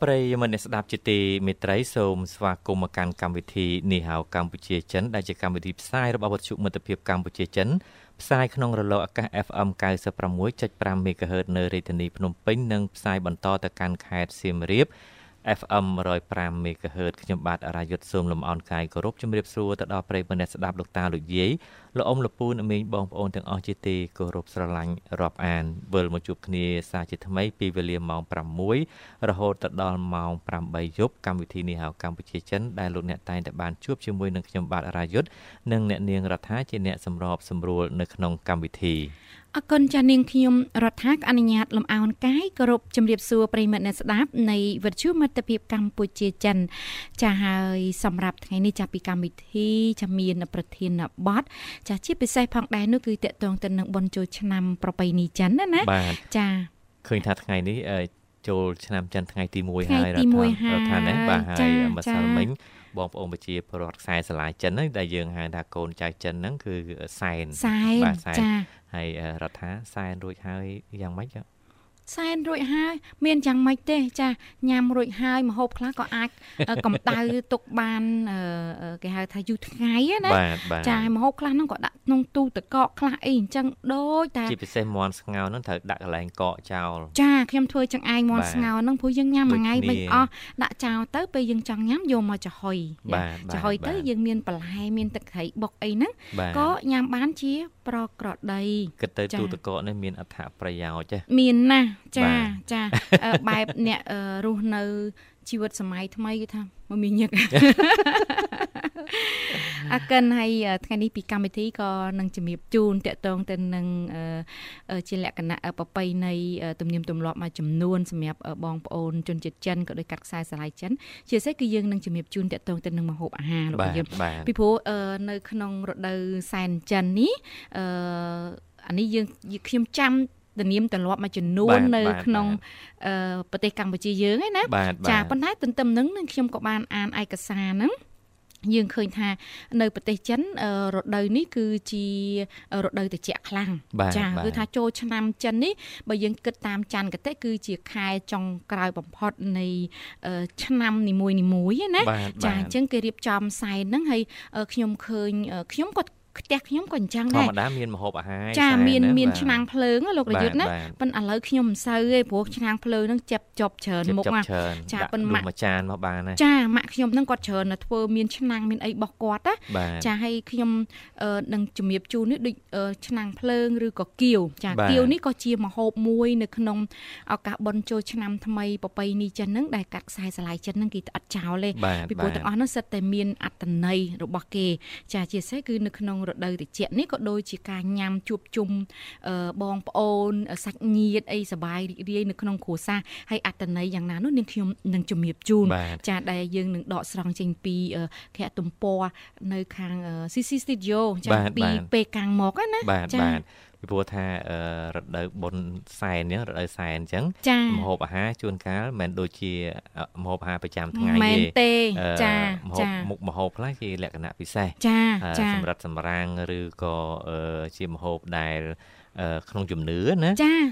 បប្រិយមិត្តអ្នកស្ដាប់ជាទីមេត្រីសូមស្វាគមន៍មកកាន់កម្មវិធីនេះហៅកម្ពុជាចិនដែលជាកម្មវិធីផ្សាយរបស់វិទ្យុមិត្តភាពកម្ពុជាចិនផ្សាយក្នុងរលកអាកាស FM 96.5 MHz នៅរាជធានីភ្នំពេញនិងផ្សាយបន្តទៅកាន់ខេត្តសៀមរាប FM 105 MHz ខ្ញុំបាទអរាយុទ្ធសូមលំអរកាយគោរពជំរាបសួរទៅដល់ប្រិយមិត្តអ្នកស្ដាប់លោកតាលោកយាយលោកអ៊ំលោកពូអ្នកមីងបងប្អូនទាំងអស់ជាទីគោរពស្រឡាញ់រាប់អានវិលមកជួបគ្នាសាជាថ្មីពីវេលាម៉ោង6រហូតទៅដល់ម៉ោង8យប់កម្មវិធីនេះហៅកម្ពុជាចិនដែលលោកអ្នកតែងតែបានជួបជាមួយនឹងខ្ញុំបាទអរាយុទ្ធនិងអ្នកនាងរដ្ឋាជាអ្នកសម្របសម្រួលនៅក្នុងកម្មវិធី អរគុណចានាងខ្ញុំរដ្ឋាអនុញ្ញាតលំអោនកាយគោរពជំរាបសួរប្រិមិត្តអ្នកស្ដាប់នៃវិទ្យុមិត្តភាពកម្ពុជាចិន ចាហើយសម្រាប់ថ្ងៃនេះចាពីកម្មវិធីចាមានប្រធានបទចាជាពិសេសផងដែរនោះគឺតកតងទៅនឹងបុណ្យចូលឆ្នាំប្រពៃណីចិនណាណាចាឃើញថាថ្ងៃនេះចូលឆ្នាំចិនថ្ងៃទី1ហើយរដ្ឋាណាបាទហើយម្សិលមិញបងប្អូនប្រជាពលរដ្ឋខ្សែស្រឡាយចិនហ្នឹងដែលយើងហៅថាកូនចៅចិនហ្នឹងគឺសែនបាទសែនចា ហើយរដ្ឋាសែនរួចហើយយ៉ាងម៉េច សែនរួចហើយមានយ៉ាងម៉េចទេ ចាញ៉ាំរួចហើយមហូបខ្លះក៏អាចកម្ដៅទុកបានគេហៅថាយូរថ្ងៃណាចាមហូបខ្លះហ្នឹងក៏ដាក់ក្នុងទូទឹកកកខ្លះអីអញ្ចឹងដូចតែជាពិសេសមន់ស្ងោរហ្នឹងត្រូវដាក់កន្លែងកកចោលចាខ្ញុំធ្វើចង្អែងមន់ស្ងោរហ្នឹងព្រោះយើងញ៉ាំមួយថ្ងៃមិនអស់ដាក់ចោលទៅពេលយើងចង់ញ៉ាំយកមកចំហុយចំហុយទៅយើងមានបន្លែមានទឹកត្រីបុកអីហ្នឹងក៏ញ៉ាំបានជាប្រក្រតីគិតទៅទូទឹកកកនេះមានអត្ថប្រយោជន៍ទេមានណាស់ចាចាបែបអ្នករស់នៅជីវិតសម័យថ្មីគឺថាមមាញឹកអកិនហើយថ្ងៃនេះពីកម្មវិធីក៏នឹងជំរាបជូនតកតងទៅនឹងជាលក្ខណៈប្រពៃណីទំនៀមទម្លាប់មួយចំនួនសម្រាប់បងប្អូនជនជាតិចិនក៏ដូចកាត់ខ្សែស្រឡាយចិនជាពិសេសគឺយើងនឹងជំរាបជូនតកតងទៅនឹងម្ហូបអាហាររបស់យើងពីព្រោះនៅក្នុងរដូវសែនចិននេះអឺអានេះយើងខ្ញុំចាំ ធានាមទម្លាប់មួយចំនួននៅក្នុងប្រទេសកម្ពុជាយើងឯណាចាប៉ុន្តែទន្ទឹមនឹងខ្ញុំក៏បានអានឯកសារហ្នឹងយើងឃើញថានៅប្រទេសចិនរដូវនេះគឺជារដូវត្រជាក់ខ្លាំងចាគឺថាចូលឆ្នាំចិននេះបើយើងគិតតាមច័ន្ទគតិគឺជាខែចុងក្រោយបំផុតនៃឆ្នាំនីមួយៗណាចាអញ្ចឹងគេរៀបចំសែនហ្នឹងហើយខ្ញុំឃើញខ្ញុំក៏ ផ្ទះខ្ញុំក៏អញ្ចឹងដែរធម្មតាមានម្ហូបអាហារចាមានមានឆ្នាំងភ្លើងលោករយុទ្ធណាប៉ុន្តែឥឡូវខ្ញុំមិនសូវទេព្រោះឆ្នាំងភ្លើងហ្នឹងចាប់ជាប់ច្រើនមុខណាចាប៉ុន្តែមួយចានមកបានណាចាម៉ាក់ខ្ញុំហ្នឹងគាត់ច្រើនតែធ្វើមានឆ្នាំងមានអីបោះគាត់ណាចាហើយខ្ញុំនឹងជំរាបជូននេះដូចឆ្នាំងភ្លើងឬក៏គៀវចាគៀវនេះក៏ជាម្ហូបមួយនៅក្នុងឱកាសបុណ្យចូលឆ្នាំថ្មីប្រពៃណីចិនហ្នឹងដែលកាត់ខ្សែស្រឡាយចិនហ្នឹងគេអត់ចោលទេពីព្រោះទាំងអស់ហ្នឹងសិតតែមានអត្តន័យរបស់គេ ចាជាពិសេសគឺនៅក្នុងរដូវត្រជាក់នេះក៏ដូចជាការញ៉ាំជួបជុំបងប្អូនសាច់ញាតិអីសบายរីករាយនៅក្នុងគ្រួសារហើយអត្តន័យយ៉ាងណានោះនាងខ្ញុំនឹងជំរាបជូនចាដែលយើងនឹងដកស្រង់ចេញពីខទំព័រនៅខាង CC Studio ចាពីពេលកាំងមកណាចា ពីព្រោះថារដូវបុណ្យសែនអញ្ចឹងរដូវសែនអញ្ចឹងម្ហូបអាហារជួនកាលមិនមែនដូចជាម្ហូបអាហារប្រចាំថ្ងៃទេមែនទេចាចាមុខម្ហូបខ្លះជាលក្ខណៈពិសេសចាចាសម្រាប់សម្រាំងឬក៏ជាម្ហូបដែលក្នុងជំនឿណា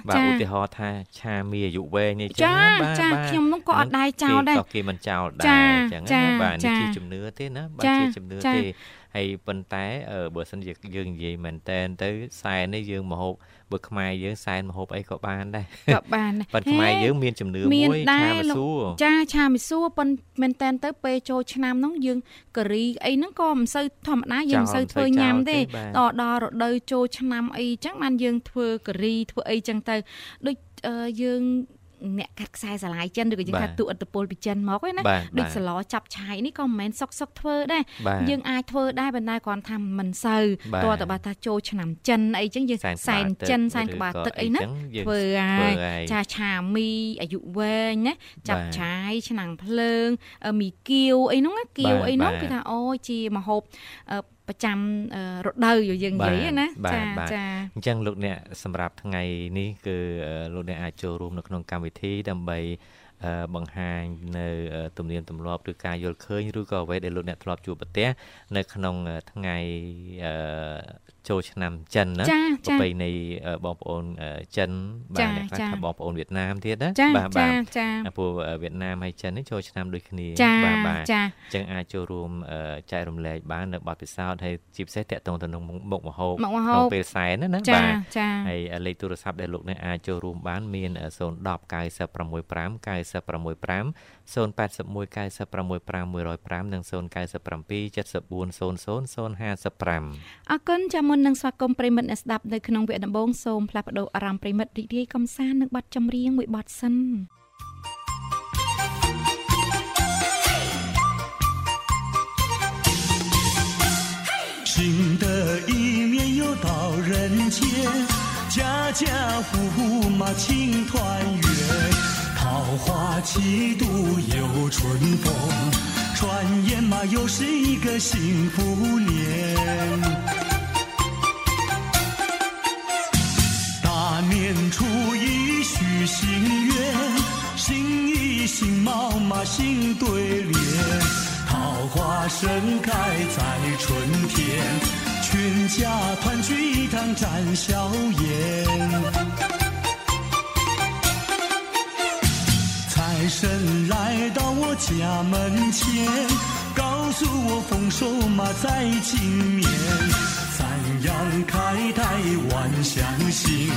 បាទឧទាហរណ៍ថាឆាមីអាយុវែងនេះចឹងបាទចាខ្ញុំនោះក៏អត់ដែរចោលដែរគេមិនចោលដែរចឹងណាបាទនេះជាជំនឿទេណាបាទជាជំនឿទេ ហើយប៉ុន្តែបើសិនជាយើងនិយាយមែនតែនទៅសែននេះយើងមហូបបើខ្មែរយើងសែនមហូបអីក៏បានដែរក៏បានប៉ុន្តែខ្មែរយើងមានជំនឿមួយឆាមីសួរចាឆាមីសួរប៉ុន្តែមែនតែនទៅពេលចូលឆ្នាំហ្នឹងយើងការីអីហ្នឹងក៏មិនសូវធម្មតាយើងមិនសូវធ្វើញ៉ាំទេដល់ដល់រដូវចូលឆ្នាំអីចឹងបានយើងធ្វើការីធ្វើអីចឹងទៅដូចយើង អ្នកកាត់ខ្សែស្រឡាយចិនឬក៏យើងថាទូអត្តពលពីចិនមកឯណាដូចសឡចាប់ឆាយនេះក៏មិនមែនសុកសុកធ្វើដែរយើងអាចធ្វើដែរប៉ុន្តែគ្រាន់ថាមិនសូវតើតើបើថាចូលឆ្នាំចិនអីចឹងយើងសែនចិនសែនក្បាលទឹកអីណាធ្វើហើយចាឆាមីអាយុវែងណាចាប់ឆាយឆ្នាំភ្លើងមីគៀវអីហ្នឹងគៀវអីហ្នឹងគឺថាអូជាមហូប ប្រចាំរដូវយើងនិយាយណាចាចាអញ្ចឹងលោកអ្នកសម្រាប់ថ្ងៃនេះគឺលោកអ្នកអាចចូលរួមនៅក្នុងកម្មវិធីដើម្បីបង្ហាញនៅទំនៀមទម្លាប់ឬការយល់ឃើញឬក៏អ្វីដែលលោកអ្នកធ្លាប់ជួបប្រទះនៅក្នុងថ្ងៃចូលឆ្នាំចិនណាប្រពៃណីបងប្អូនចិនបាទអ្នកខ្លះថាបងប្អូនវៀតណាមទៀតណាបាទបាទព្រោះវៀតណាមហើយចិននេះចូលឆ្នាំដូចគ្នាបាទបាទអញ្ចឹងអាចចូលរួមចែករំលែកបាននៅបទពិសោធន៍ហើយជាពិសេសតកតងទៅនឹងមុខម្ហូបក្នុងពេលសែនណាបាទហើយលេខទូរស័ព្ទដែលលោកអ្នកអាចចូលរួមបានមាន010 965 965 081 965 105និង097 7400 055អរគុណចាំមុននឹងស្វាគមន៍ប្រិមិត្តអ្នកស្ដាប់នៅក្នុងវគ្គដំបូងសូមផ្លាស់ប្ដូរអារម្មណ៍ប្រិមិត្តរីករាយកំសាន្តនឹងបទចម្រៀងមួយបទសិន新的一年又到人间，家家户户 七度又春风，转眼嘛又是一个幸福年。大年初一许心愿，心意心貌嘛心对联，桃花盛开在春天，全家团聚一堂展笑颜。神来到我家门前，告诉我丰收嘛在今年，三阳开泰万象兴，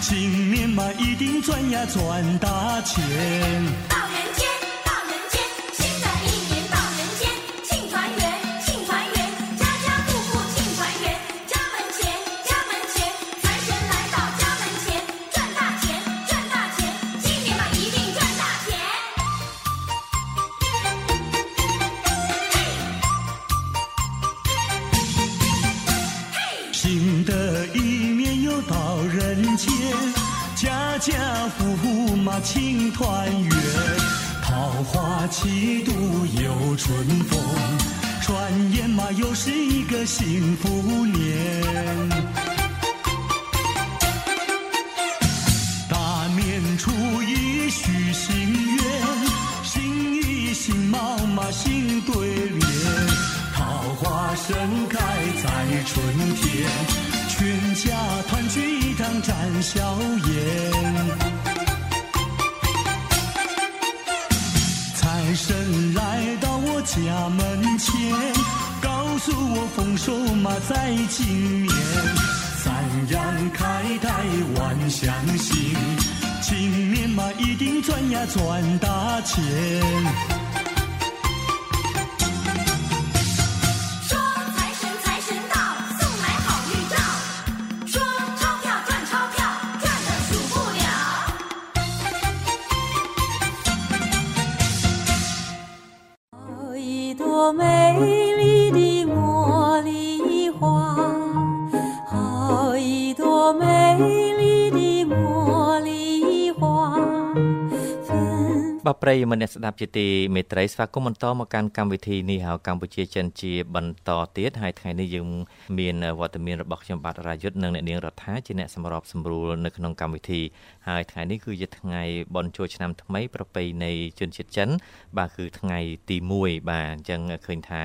今年嘛一定赚呀赚大钱。到人间家家户户嘛庆团圆，桃花七度又春风，转眼嘛又是一个幸福年。大年初一许心愿，心意心貌嘛心对联，桃花盛开在春天，全家团聚展笑颜。财神来到我家门前，告诉我丰收嘛在今年，三阳开泰万象兴，今年嘛一定赚呀赚大钱。 បាទប្រិយមិត្តអ្នកស្ដាប់ជាទីមេត្រីស្វាគមន៍បន្តមកកាន់កម្មវិធីនេះហៅកម្ពុជាចិនជាបន្តទៀតហើយថ្ងៃនេះយើងមានវត្តមានរបស់ខ្ញុំបាទរាយុទ្ធនិងអ្នកនាងរដ្ឋាជាអ្នកសម្របសម្រួលនៅក្នុងកម្មវិធីហើយថ្ងៃនេះគឺជាថ្ងៃបុណ្យចូលឆ្នាំថ្មីប្រពៃណីជនជាតិចិន បាទគឺថ្ងៃទី1បាទអញ្ចឹងឃើញថា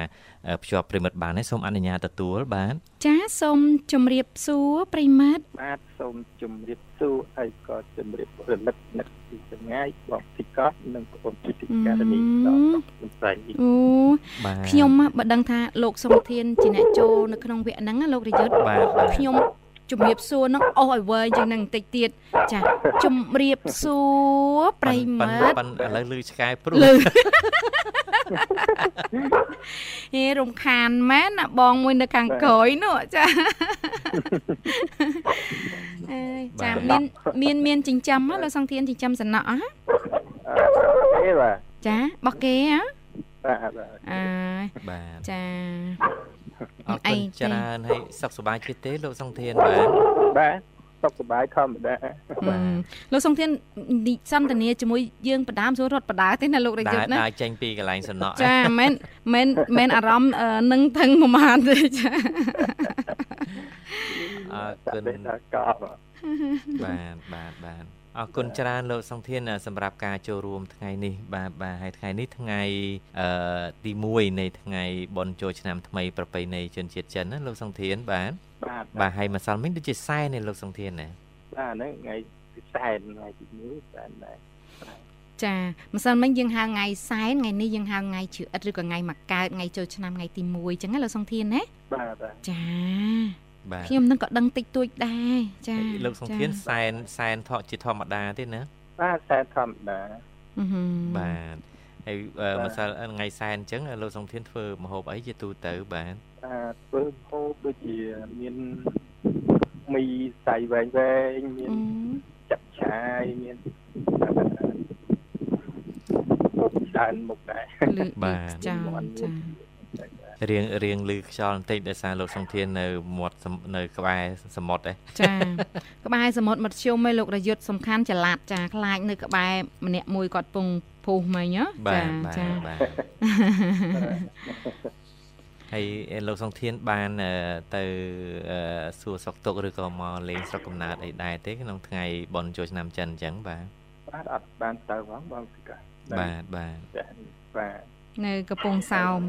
ភ្ជាប់ប្រិមិត្តបានហើយសូមអនុញ្ញាតទទួលបាទចាសូមជម្រាបសួរប្រិមិត្តបាទសូមជម្រាបសួរហើយក៏ជម្រាបប្រិមិត្តអ្នកទីចម្ងាយបងទីកោះនិងបងទីទីការនីដល់លោកស្រីអូខ្ញុំបើដឹងថាលោកសុំធានជាអ្នកចូលនៅក្នុងវគ្គហ្នឹងលោករយុទ្ធខ្ញុំ ជំរាបសួរនឹងអស់ឲ្យវែងជាងនឹងបន្តិចទៀតចាជំរាបសួរប្រិមត្តប៉ិនឥឡូវលឺឆ្កែព្រុសហេរំខានមែនណាបងមួយនៅខាងក្រោយនោះចាចាមានមានមានចិញ្ចឹមលោកសង្ធានចិញ្ចឹមសំណក់ហ៎គេបាទចាបោះគេហ៎បាទបាទអើបាទចា អរគុណច្រើនហើយសុខសប្បាយជាទេលោកសង្ធានបាទបាទសុខសប្បាយធម្មតាលោកសុងធានសន្តានាជាមួយយើងបដាមសួររត់បដាទេណាលោករយុទ្ធណាដើរចេញពីកន្លែងសំណក់ចាមិនមិនមិនអារម្មណ៍នឹងថឹងប្រហែលទេចាអរគុណបាទបាទបាទ អរគុណច្រើនលោកសង្ធានសម្រាប់ការចូលរួមថ្ងៃនេះបាទបាទហើយថ្ងៃនេះថ្ងៃអឺទី1នៃថ្ងៃបុណ្យចូលឆ្នាំថ្មីប្រពៃណីជនជាតិចិនណាលោកសង្ធានបាទបាទបាទហើយម្សិលមិញដូចជាសែននេះលោកសង្ធានណាបាទហ្នឹងថ្ងៃទីសែនថ្ងៃទី1សែនដែរចាម្សិលមិញយើងហៅថ្ងៃសែនថ្ងៃនេះយើងហៅថ្ងៃជឿឥតឬក៏ថ្ងៃមកកើតថ្ងៃចូលឆ្នាំថ្ងៃទី1អញ្ចឹងណាលោកសង្ធានណាបាទបាទចាបាទ ខ្ញុំនឹងក៏ដឹងតិចតួចដែរចាលោកសង្ធានសែនសែនថកជាធម្មតាទេណាបាទសែនធម្មតាបាទហើយម្សិលថ្ងៃសែនអញ្ចឹងលោកសង្ធានធ្វើម្ហូបអីជាទូទៅបាទធ្វើហូបដូចជាមានមីសៃវែងវែងមានចាក់ឆាយមានច្រើនមុខដែរបាទចាចា រៀងរៀងលឺខ្យល់បន្តិចដោយសារលោកសង្ធាននៅមាត់នៅក្បែរសមុទ្រឯចា ក្បែរសមុទ្រមធ្យមឯលោករយុទ្ធសំខាន់ចល័តចាខ្លាចនៅក្បែរម្នាក់មួយគាត់ពងពុះមិញចាចាហើយលោកសង្ធានបានទៅសួរសុខទុក្ខឬក៏មកលេងស្រុកកំណើតអីដែរទេក្នុងថ្ងៃបុណ្យចូលឆ្នាំចិនអញ្ចឹងបាទបាទអត់បានទៅផងបងបាទបាទបាទនៅកំពង់សោម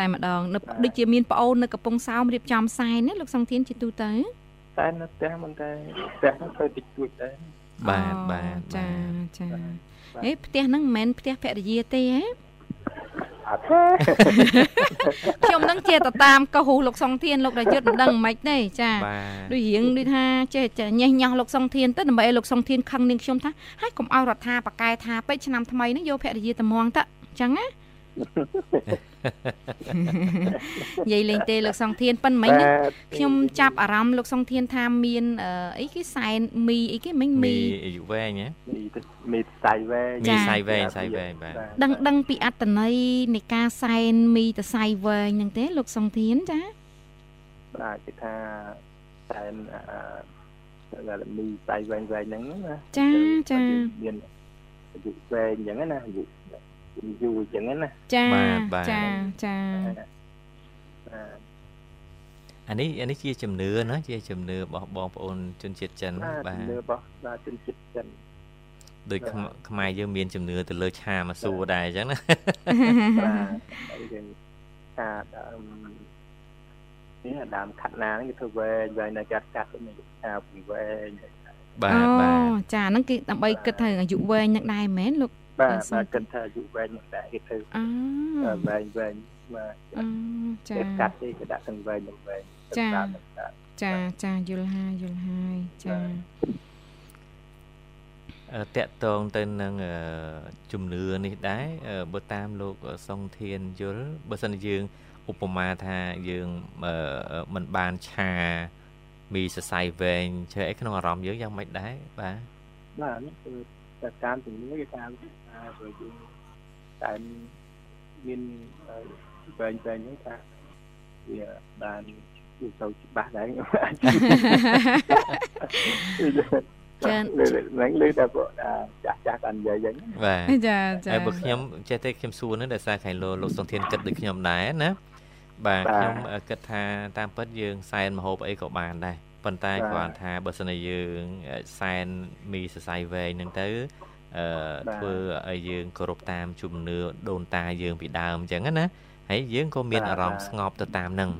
តែម្ដងនៅដូចជាមានប្អូននៅកំពង់សោមរៀបចំសែនណាលោកសង្ធានជាទូទៅសែននៅផ្ទះមិនតែផ្ទះទៅតិចតួចដែរបាទបាទចាចាអេផ្ទះហ្នឹងមិនមែនផ្ទះភរិយាទេហ៎អត់ទេខ្ញុំនឹងជាទៅតាមកោះលោកសុងធានលោករយុទ្ធមិនដឹងមិនទេចាដូចរៀងដូចថាចេះញេះញោះលោកសុងធានទៅដើម្បីឲ្យលោកសុងធានខឹងនាងខ្ញុំថាហើយកុំឲ្យរដ្ឋាបកែថាពេកឆ្នាំថ្មីនេះយកភរិយាត្មងតអញ្ចឹងណា និយាយលេងទេលោកសង្ធានប៉ិនមិញខ្ញុំចាប់អារម្មណ៍លោកសង្ធានថាមានអីគេសែនមីអីគេមិញមីអាយុវែងហ៎មីមីសៃវែងមីសៃវែងសៃវែងបាទដឹងដឹងពីអត្តន័យនៃការសែនមីតសៃវែងហ្នឹងទេលោកសង្ធានចាបាទគេថាសែនអឺមីសៃវែងវែងហ្នឹងណាចាចាមានអាយុវែងអញ្ចឹងណាអាយុ យូរអញ្ចឹងណាចាចាចាអានេះអានេះជាជំនឿណាជាជំនឿរបស់បងប្អូនជនជាតិចិនបាទជំនឿរបស់បាទជនជាតិចិនដូចខ្មែរយើងមានជំនឿទៅលើឆាមកសួរដែរអញ្ចឹងណាបាទយើងថាដើមនេះដើមខាត់ណាហ្នឹងគេធ្វើវែងវែងនៅកាត់កាត់នេះថាពីវែងបាទបាទចាហ្នឹងគេដើម្បីគិតថាអាយុវែងនឹងដែរមែនលោក បាទបាទគិតថាអាយុវែងនឹងដែរគេធ្វើអឺវែងវែងបាទចាគេកាត់ទេគេដាក់ទាំងវែងនិងវែងចាចាចាយល់ហើយយល់ហើយចាតកតងទៅនឹងជំនឿនេះដែរបើតាមលោកសុងធានយល់បើសិនយើងឧបមាថាយើងមិនបានឆាមីសរសៃវែងជឿអីក្នុងអារម្មណ៍យើងយ៉ាងម៉េចដែរបាទបាទនេះគឺតែតាមជំនឿគេតាម ព្រោះយើងតែមានវែងវែងហ្នឹងថាវាបានវាទៅច្បាស់ដែរចានឹងលើតែពួកចាស់ចាស់កាន់និយាយអញ្ចឹងបាទចាចាហើយបើខ្ញុំចេះទេខ្ញុំសួរនឹងដោយសារខៃលោលោកសុនធានគិតដូចខ្ញុំដែរណាបាទខ្ញុំគិតថាតាមពិតយើងសែនមហូបអីក៏បានដែរប៉ុន្តែគ្រាន់ថាបើសិនជាយើងសែនមីសរសៃវែងហ្នឹងទៅ អឺធ្វើឲ្យយើងគោរពតាមជំនឿដូនតាយើងពីដើមអញ្ចឹងណាហើយយើងក៏មានអារម្មណ៍ស្ងប់ទៅតាមនឹង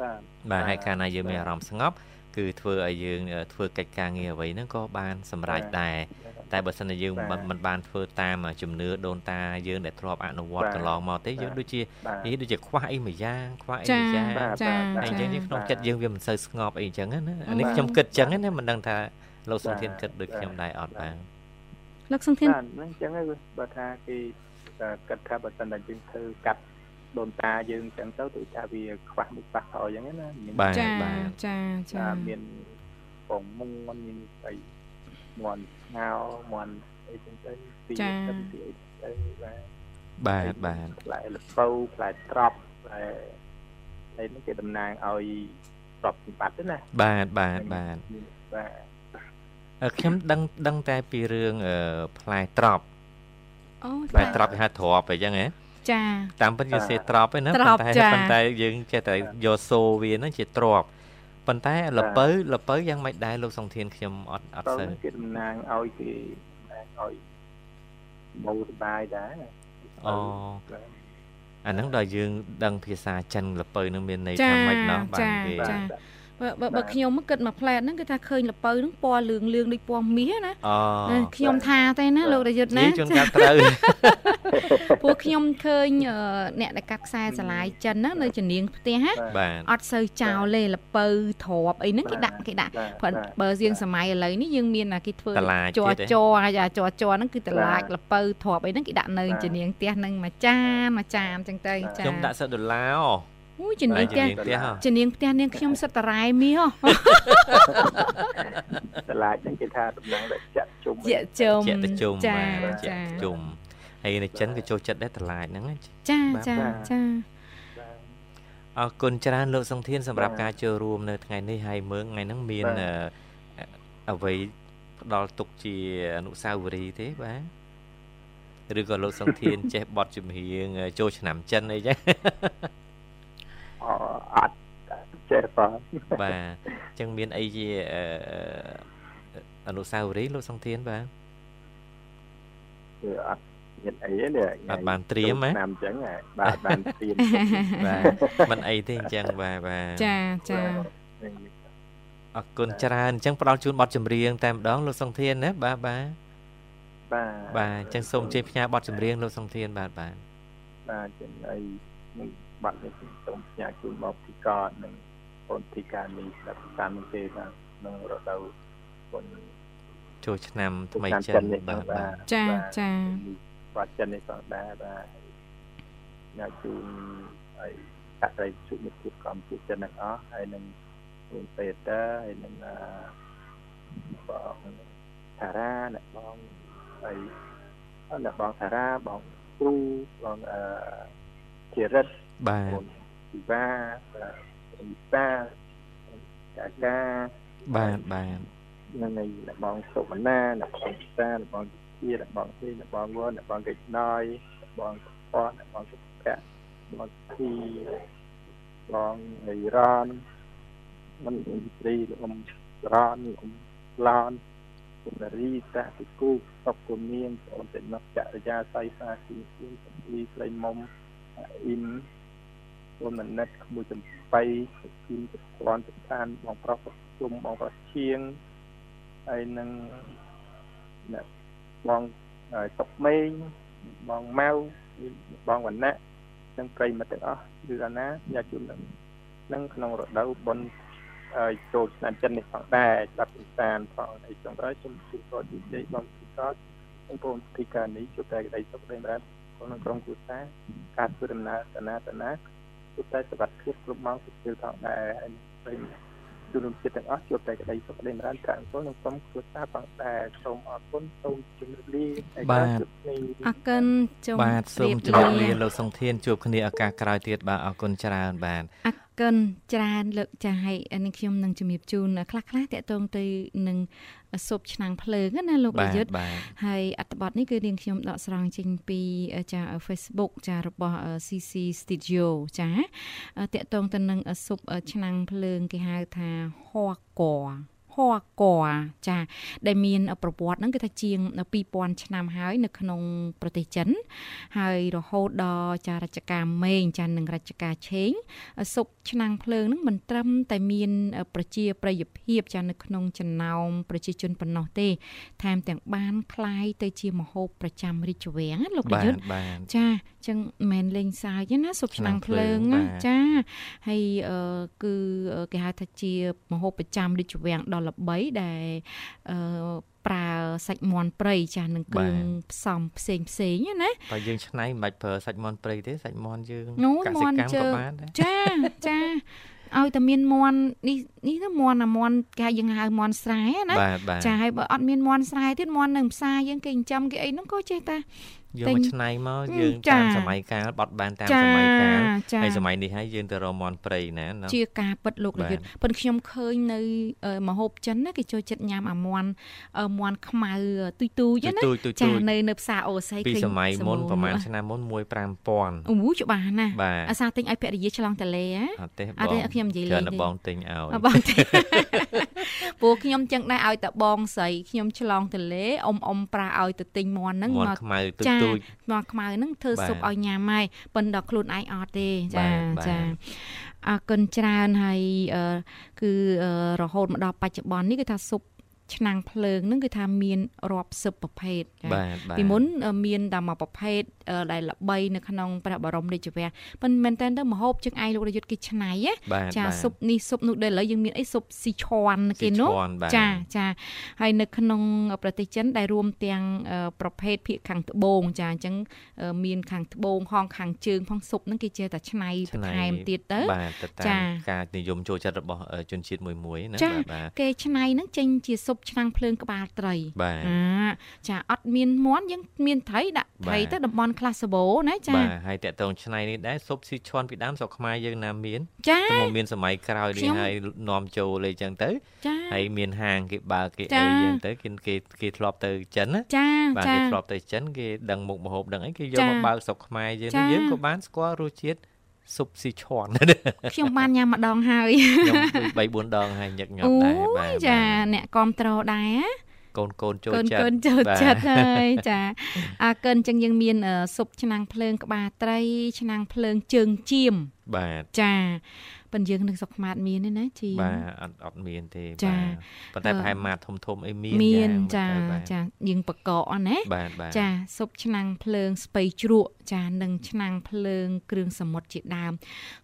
បាទបាទហើយកាលណាយើងមានអារម្មណ៍ស្ងប់គឺធ្វើឲ្យយើងធ្វើកិច្ចការងារអ្វីហ្នឹងក៏បានសម្រេចដែរតែបើសិនជាយើងមិនបានធ្វើតាមជំនឿដូនតាយើងដែលធ្លាប់អនុវត្តកន្លងមកទេយើងដូចជានេះដូចជាខ្វះអីមួយយ៉ាងខ្វះអីមួយយ៉ាងអញ្ចឹងក្នុងចិត្តយើងវាមិនសូវស្ងប់អីអញ្ចឹងណាអានេះខ្ញុំគិតអញ្ចឹងណាមិនដឹងថាលោកសុធានគិតដូចខ្ញុំដែរអត់បាទ លោកសុធានបាទអញ្ចឹងហើយបើថាគេគិតថាបើសិនតែយើងធ្វើកាត់ដូនតាយើងអញ្ចឹងទៅដូចថាវាខ្វះមុខខ្វះក្រោយអញ្ចឹងណាចាចាចាមានពងមុងមានស្អីមន់ស្ងោមន់អីចឹងទៅពីទៅពីអីទៅបាទបាទបាទផ្លែលពៅផ្លែត្រប់ផ្លែអីនេះគេតំណាងឲ្យទ្រព្យសម្បត្តិណាបាទបាទបាទបាទ ខ្ញុំដឹងដឹងតែពីរឿងផ្លែត្រប់អូផ្លែត្រប់គេហៅត្រប់អីចឹងហ៎ចាតាមពិតយើងសេត្រប់ឯណាប៉ុន្តែប៉ុន្តែយើងចេះតែយកសូវាហ្នឹងជាត្រប់ប៉ុន្តែលពៅលពៅយ៉ាងម៉េចដែរលោកសង្ធានខ្ញុំអត់អត់សូវគេតំណាងឲ្យគេឲ្យម៉ូសបាយដែរអូអាហ្នឹងដល់យើងដឹងភាសាចិនលពៅនឹងមានន័យថាម៉េចណោះបានគេ បើបើខ្ញុំគិតមកផ្លែតហ្នឹងគឺថាឃើញលពៅហ្នឹងពណ៌លឿងលឿងដូចពណ៌មាសណាខ្ញុំថាទេណាលោករាយុទ្ធណាជួនកាលត្រូវពួកខ្ញុំឃើញអ្នកដែលកាត់ខ្សែស្រឡាយចិនហ្នឹងនៅជំនាញផ្ទះណាអត់សូវចោលទេលពៅទ្របអីហ្នឹងគេដាក់គេដាក់បើជាងសម័យឥឡូវនេះយើងមានគេធ្វើជ័រជ័រអាជ័រជ័រហ្នឹងគឺតឡាចលពៅទ្របអីហ្នឹងគេដាក់នៅជំនាញផ្ទះហ្នឹងមួយចានមួយចានអញ្ចឹងទៅចាខ្ញុំដាក់សិតដុល្លារអូ ជំនាញផ្ទះជំនាញផ្ទះនាងខ្ញុំសិតតរ៉ែមាសតឡាចហ្នឹងគេថាតំណងដែលចាក់ជុំចាក់ជុំចាក់ទៅជុំចាចាក់ជុំហើយនៅចិនក៏ចូលចិត្តដែរតឡាចហ្នឹងចាចាចាអរគុណច្រើនលោកសុងធានសម្រាប់ការចូលរួមនៅថ្ងៃនេះហើយមើងថ្ងៃហ្នឹងមានអ្វីផ្ដល់ទុកជាអនុស្សាវរីយ៍ទេបាទឬក៏លោកសុងធានចេះបត់ចម្រៀងចូលឆ្នាំចិនអីចឹង អត់ចេះបាទបាទអញ្ចឹងមានអីជាអនុស្សាវរីយ៍លោកសង្ធានបាទគឺអត់មានអីទេនេះអត់បានត្រៀមហ៎ឆ្នាំអញ្ចឹងបាទបានត្រៀមបាទមិនអីទេអញ្ចឹងបាទបាទចាចាអរគុណច្រើនអញ្ចឹងផ្ដល់ជូនប័ណ្ណចម្រៀងតែម្ដងលោកសង្ធានណាបាទបាទបាទបាទអញ្ចឹងសូមជ័យផ្ញើប័ណ្ណចម្រៀងលោកសង្ធានបាទបាទបាទចឹងអី បាត់នេះសូមផ្ញើជូនមកពីកតនិងអូនធីកានេះស្ដាប់តាមទេថាក្នុងរដូវបុណ្យចូលឆ្នាំថ្មីចិនបាទចាចាបាត់ចិននេះផងដែរបាទញ៉ាជូនហើយអរិយជុមិភាពកម្ពុជាចិនទាំងអស់ហើយនឹងអូនពេតាហើយនឹងបងតារាអ្នកបងហើយអ្នកបងតារាបងគ្រូបងអឺជារិទ្ធ បាទពិបាពិបាកាកាបាទបាទនឹងឯបងសុមណាអ្នកបងពិសាអ្នកបងជាអ្នកបងទីអ្នកបងវអ្នកបងកិច្ចណយអ្នកបងសុផតអ្នកបងសុភៈបងទីបងអីរ៉ានមិនត្រីលោកអ៊ំរ៉ានអ៊ំឡនគុណរីតាទីគូសុកគុំនាងអូនទៅមកចរិយាស័យសាគីគូសំលីក្លែងមុំអ៊ី មរួមមនិតក្មួយចំបៃគីមប្រព័ន្ធសំខាន់បងប្រុសជុំបងប្រុសឈៀងហើយនឹងអ្នកបងតុកមេងបងម៉ៅបងវណ្ណៈនិងប្រិមិត្តទាំងអស់គឺអាណាញាតិជូននឹងនឹងក្នុងរដូវបុណ្យចូលឆ្នាំចិននេះផងដែរស្ដាប់ពិសានផងហើយចុងក្រោយខ្ញុំជូនគាត់និយាយបងពិសោធន៍បងប្អូនទីការនេះជួបតែក្តីសុខក្តីម្រាប់ក្នុងក្រុមគ្រួសារការធ្វើដំណើរតាណាតាណា ជួបតែសុខភាពគ្រប់ម៉ោងសុខភាពផងដែរហើយព្រមទូនចិត្តទាំងអស់ជួបតែក្តីសុខក្តីចម្រើនកាអង្គនឹងសូមគ្រួសារផងដែរសូមអរគុណសូមជម្រាបលាបាទអរគុណជម្រាបលាបាទសូមជម្រាបលាលោកសុងធានជួបគ្នាឱកាសក្រោយទៀតបាទអរគុណច្រើនបាទអរ គុណច្រើនលើកចាស់ឲ្យនឹងខ្ញុំនឹងជំរាបជូនខ្លះខ្លះតកតងទៅនឹងស៊ុបឆ្នាំងភ្លើងណាលោកប្រយុទ្ធហើយអត្ថបទនេះគឺនាងខ្ញុំដកស្រង់ចេញពីចា Facebook ចារបស់ CC Studio ចាតកតងទៅនឹងស៊ុបឆ្នាំងភ្លើងគេហៅថាហ័កកហ័កចាដែលមានប្រវត្តិហ្នឹងគឺថាជាង2000ឆ្នាំហើយនៅក្នុងប្រទេសចិន ហើយរហូតដល់ចារជ្ជកាលមេងចានឹងរជ្ជកាលឆេងស៊ុបឆ្នាំងភ្លើងហ្នឹងមិនត្រឹមតែមានប្រជាប្រិយភាពចានៅក្នុងចំណោមប្រជាជនប៉ុណ្ណោះទេ ថែមទាំងបានคล้ายទៅជាម្ហូបប្រចាំរាជវាំងលោកប្រយុទ្ធចា ចឹងមិនលេងសើចណាស៊ុបឆ្នាំងភ្លើងណាចាហើយគឺគេហៅថាជាម្ហូបប្រចាំរាជវាំងដ៏ល្បីដែលអឺប្រើសាច់មាន់ព្រៃចាស់នឹងគ្រឿងផ្សំផ្សេងផ្សេងណាបើយើងឆ្នៃមិនបាច់ប្រើសាច់មាន់ព្រៃទេសាច់មាន់យើងកសិកម្មក៏បានដែរចាចាឲ្យតែមានមន់នេះនេះទៅមន់អាមន់គេយើងហៅមន់ស្រែណាចាហើយបើអត់មានមន់ស្រែទៀតមន់នៅផ្សារយើងគេចិញ្ចឹមគេអីហ្នឹងក៏ចេះតែ យកមកឆ្នៃមកយើងតាមសម័យកាលបត់បានតាមសម័យកាលហើយសម័យនេះហើយយើងទៅរមន់ព្រៃណាជាការពិតលោករយុទ្ធប៉ុន្តែខ្ញុំឃើញនៅមហូបចិនណាគេចូលចិត្តញ៉ាំអាមន់មន់ខ្មៅទុយទូចណាចានៅនៅផ្សារអូស័យឃើញពីសម័យមុនប្រហែលឆ្នាំមុន1 5000អូច្បាស់ណាអាសាទិញឲ្យភរិយាឆ្លងតលេហ៎អត់ទេអត់ទេខ្ញុំនិយាយលេងទេបងទិញឲ្យបងទិញ ពួកខ្ញុំចឹងដែរឲ្យតែបងស្រីខ្ញុំឆ្លងតលេអ៊ំអ៊ំប្រាឲ្យទៅទិញមន់ហ្នឹងមកខ្មៅទុយទូចមកខ្មៅហ្នឹងធ្វើស៊ុបឲ្យញ៉ាំហើយប៉ុន្តែខ្លួនឯងអត់ទេចាចាអរគុណច្រើនហើយគឺរហូតមកដល់បច្ចុប្បន្ននេះគឺថាស៊ុប ឆ្នាំងភ្លើងហ្នឹងគឺថាមានរាប់សិបប្រភេទចា៎ពីមុនមានតែមួយប្រភេទដែលល្បីនៅក្នុងព្រះបរមរាជវាំងប៉ុន្តែមែនតើទៅមហូបជើងឯងលោករាជយុទ្ធគេច្នៃចាស៊ុបនេះស៊ុបនោះដែលឥឡូវយើងមានអីស៊ុបស៊ីឈွန်គេនោះចាចាហើយនៅក្នុងប្រទេសចិនដែលរួមទាំងប្រភេទភាគខាងត្បូងចាអញ្ចឹងមានខាងត្បូងហងខាងជើងផងស៊ុបហ្នឹងគេចេះតែច្នៃបន្ថែមទៀតទៅបាទតាមការនិយមចូលចិត្តរបស់ជនជាតិមួយមួយណាបាទគេច្នៃហ្នឹងចេញជាស៊ុបឆ្នាំងភ្លើងក្បាលត្រីបាទចាអត់មានមន់យើងមានត្រីដាក់ត្រីទៅតំបន់ខ្លះសបោណាចាបាទហើយតកតងឆ្នៃនេះដែរស៊ុបស៊ីឈွန်ពីដើមស្រុកខ្មែរយើងណាមានចាតែមកមានសម័យក្រោយនេះហើយនាំចូលអីចឹងទៅហើយមានហាងគេបើគេអីចឹងទៅគេគេគេធ្លាប់ទៅចិនណាចាបាទគេធ្លាប់ទៅចិនគេដឹងមុខម្ហូបដឹងអីគេយកមកបើកស្រុកខ្មែរយើងយើងក៏បានស្គាល់រសជាតិ ស៊ុបស៊ីឈွန်ខ្ញុំបានញ៉ាំម្ដងហើយខ្ញុំ3 4ដងហើយញឹកញាប់ដែរបាទចាអ្នកគ្រប់ត្រដែរកូនកូនចូលចិត្តកូនកូនចូលចិត្តហើយចាអើកិនចឹងយើងមានស៊ុបឆ្នាំងភ្លើងក្បាលត្រី ឆ្នាំងភ្លើងជើងចៀមបាទចាប៉ុន្តែយើងនៅស្រុកខ្មែរមានទេណាជីបាទអត់អត់មានទេបាទប៉ុន្តែប្រហែលម៉ាតធំធំអីមានមានចាចាយើងបកកអណាចាស៊ុបឆ្នាំងភ្លើងស្ពៃជ្រក់ ចានិងឆ្នាំងភ្លើងគ្រឿងសមុទ្រជាដើម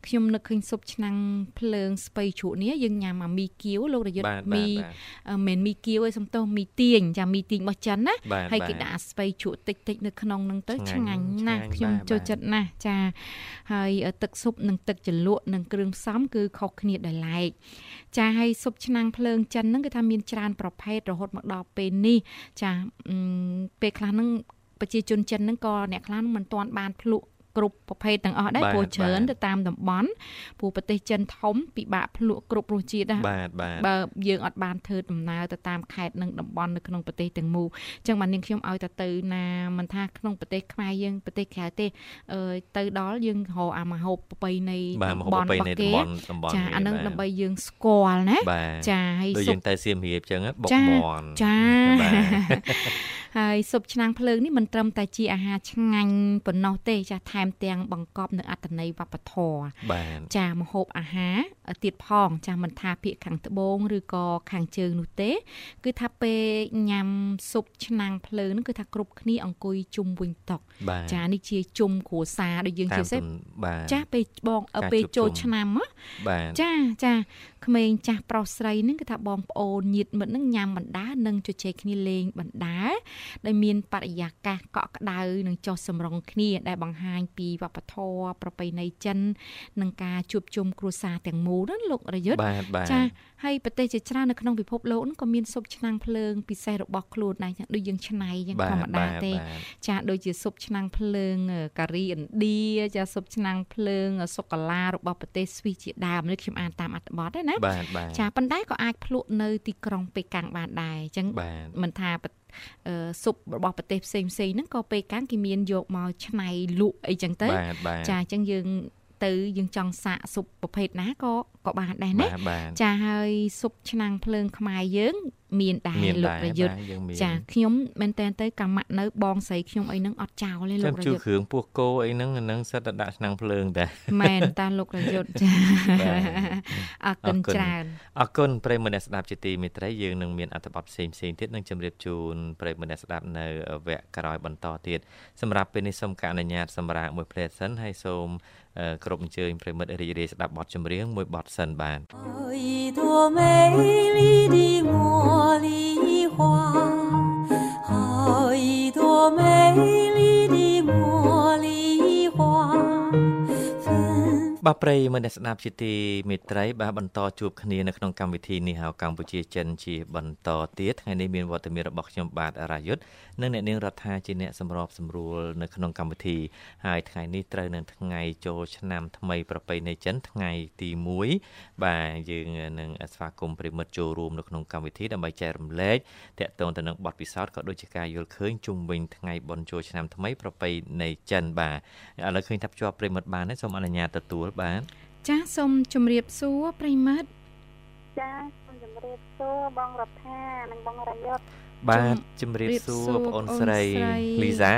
ខ្ញុំនឹកឃើញស៊ុបឆ្នាំងភ្លើងស្ពៃជ្រក់នេះយើងញ៉ាំអាមីគៀវលោករយុទ្ធមីមិនមីគៀវឯសំទោសមីទាញចាមីទាញរបស់ចិនណាហើយគេដាក់ស្ពៃជ្រក់តិចតិចនៅក្នុងហ្នឹងទៅឆ្ងាញ់ណាស់ខ្ញុំចូលចិត្តណាស់ចាហើយទឹកស៊ុបនិងទឹកជ្រលក់និងគ្រឿងផ្សំគឺខុសគ្នាដោយឡែកចាហើយស៊ុបឆ្នាំងភ្លើងចិនហ្នឹងគឺថាមានច្រើនប្រភេទរហូតមកដល់ពេលនេះចាពេលខ្លះហ្នឹង ប្រជាជនចិនហ្នឹងក៏អ្នកខ្លះមិនទាន់បានភ្លក់គ្រប់ប្រភេទទាំងអស់ដែរព្រោះច្រើនទៅតាមតំបន់ព្រោះប្រទេសចិនធំពិបាកភ្លក់គ្រប់រសជាតិណាបាទបាទបើយើងអត់បានធ្វើដំណើរទៅតាមខេត្តនិងតំបន់នៅក្នុងប្រទេសទាំងមូលអញ្ចឹងបាទនាងខ្ញុំឲ្យទៅទៅណាមិនថាក្នុងប្រទេសខ្មែរយើងប្រទេសក្រៅទេអឺទៅដល់យើងរកអាមហូបប្រពៃណីតំបន់របស់គេចាអានឹងដើម្បីយើងស្គាល់ណាចាហើយដូចយើងទៅសៀមរាបអញ្ចឹងបុកមន់ចា ហើយស៊ុបឆ្នាំងភ្លើងនេះមិនត្រឹមតែជាអាហារឆ្ងាញ់ប៉ុណ្ណោះទេចាថែមទាំងបង្កប់នៅអត្តន័យវប្បធម៌ចាម្ហូបអាហារទៀតផង ចាមិនថាភាគខាងត្បូងឬក៏ខាងជើងនោះទេ គឺថាពេលញ៉ាំស៊ុបឆ្នាំងភ្លើងហ្នឹងគឺថាគ្រប់គ្នាអង្គុយជុំវិញតុចានេះជាជុំគ្រួសារដូចយើងជាសេចាពេលបងពេលចូលឆ្នាំចាចា ក្មេងចាស់ប្រុសស្រីហ្នឹងគឺថាបងប្អូនញាតិមិត្តហ្នឹងញ៉ាំបណ្ដានិងជជែកគ្នាលេងបណ្ដាដែលមានបរិយាកាសកក់ក្ដៅនិងចុះសម្រុងគ្នាដែលបង្ហាញពីវប្បធម៌ប្រពៃណីចិននិងការជួបជុំគ្រួសារទាំងមូលណាលោករយុទ្ធចា ហើយប្រទេសជាច្រើននៅក្នុងពិភពលោកក៏មានស៊ុបឆ្នាំងភ្លើងពិសេសរបស់ខ្លួនដែរដូចយើងឆ្នៃយ៉ាងធម្មតាទេ ចាដូចជាស៊ុបឆ្នាំងភ្លើងការីឥណ្ឌាចាស៊ុបឆ្នាំងភ្លើងសូកូឡារបស់ប្រទេសស្វីសជាដើមនេះខ្ញុំអានតាមអត្ថបទណាចាប៉ុន្តែក៏អាចភ្លក់នៅទីក្រុងប៉េកាំងបានដែរអញ្ចឹងមិនថាស៊ុបរបស់ប្រទេសផ្សេងផ្សេងហ្នឹងក៏ពេលកាំងគេមានយកមកឆ្នៃលក់អីចឹងទៅចាអញ្ចឹងយើង ទៅយើងចង់សាកស៊ុបប្រភេទណាក៏ក៏បានដែរណាចាហើយស៊ុបឆ្នាំងភ្លើងខ្មែរយើង មានដែរលោកប្រយុទ្ធចាខ្ញុំមែនតើទៅកម្មៈនៅបងស្រីខ្ញុំអីហ្នឹងអត់ចោលទេលោកប្រយុទ្ធជួគ្រឿងពោះគោអីហ្នឹងអាហ្នឹងសិតតែដាក់ឆ្នាំងភ្លើងតែមែនតាលោកប្រយុទ្ធចាអរគុណច្រើនអរគុណប្រិយមិត្តអ្នកស្ដាប់ជាទីមេត្រីយើងនឹងមានអត្ថបទផ្សេងផ្សេងទៀតនឹងជម្រាបជូនប្រិយមិត្តអ្នកស្ដាប់នៅវគ្គក្រោយបន្តទៀតសម្រាប់ពេលនេះសូមការអនុញ្ញាតសម្រាប់មួយភ្លែតសិនហើយសូមគ្រប់អញ្ជើញប្រិមិត្តរីករាយស្ដាប់បទចម្រៀងមួយបទសិនបាទអើយធមេលីឌីមួ茉莉花好一朵美丽的茉莉花芬 បាទប្រិយមិត្តអ្នកស្ដាប់ជាទីមេត្រីបាទបន្តជួបគ្នានៅក្នុងកម្មវិធីនេះហៅកម្ពុជាចិនជាបន្តទៀតថ្ងៃនេះមានវត្តមានរបស់ខ្ញុំបាទរាយុទ្ធ និងអ្នកនាងរដ្ឋាជាអ្នកសម្របសម្រួលនៅក្នុងកម្មវិធីហើយថ្ងៃនេះត្រូវនឹងថ្ងៃចូលឆ្នាំថ្មីប្រពៃណីចិនថ្ងៃទី1បាទយើងនឹងស្វាគមន៍ប្រិមិត្តចូលរួមនៅក្នុងកម្មវិធីដើម្បីចែករំលែកតកតងទៅនឹងបទពិសោធន៍ក៏ដូចជាការយល់ឃើញជុំវិញថ្ងៃបុណ្យចូលឆ្នាំថ្មីប្រពៃណីចិនបាទឥឡូវឃើញថាភ្ជាប់ប្រិមិត្តបានហើយសូមអនុញ្ញាតទទួលបាទចាសសូមជម្រាបសួរប្រិមិត្តចាសសូមជម្រាបសួរបងរដ្ឋានិងបងរយុទ្ធ បាទជំរាបសួរបងអូនស្រីលីសា